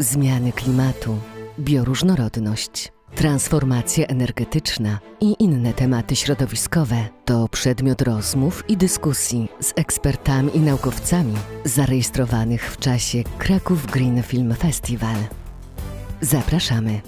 zmiany klimatu, bioróżnorodność, transformacja energetyczna i inne tematy środowiskowe to przedmiot rozmów i dyskusji z ekspertami i naukowcami zarejestrowanych w czasie Kraków Green Film Festival. Zapraszamy.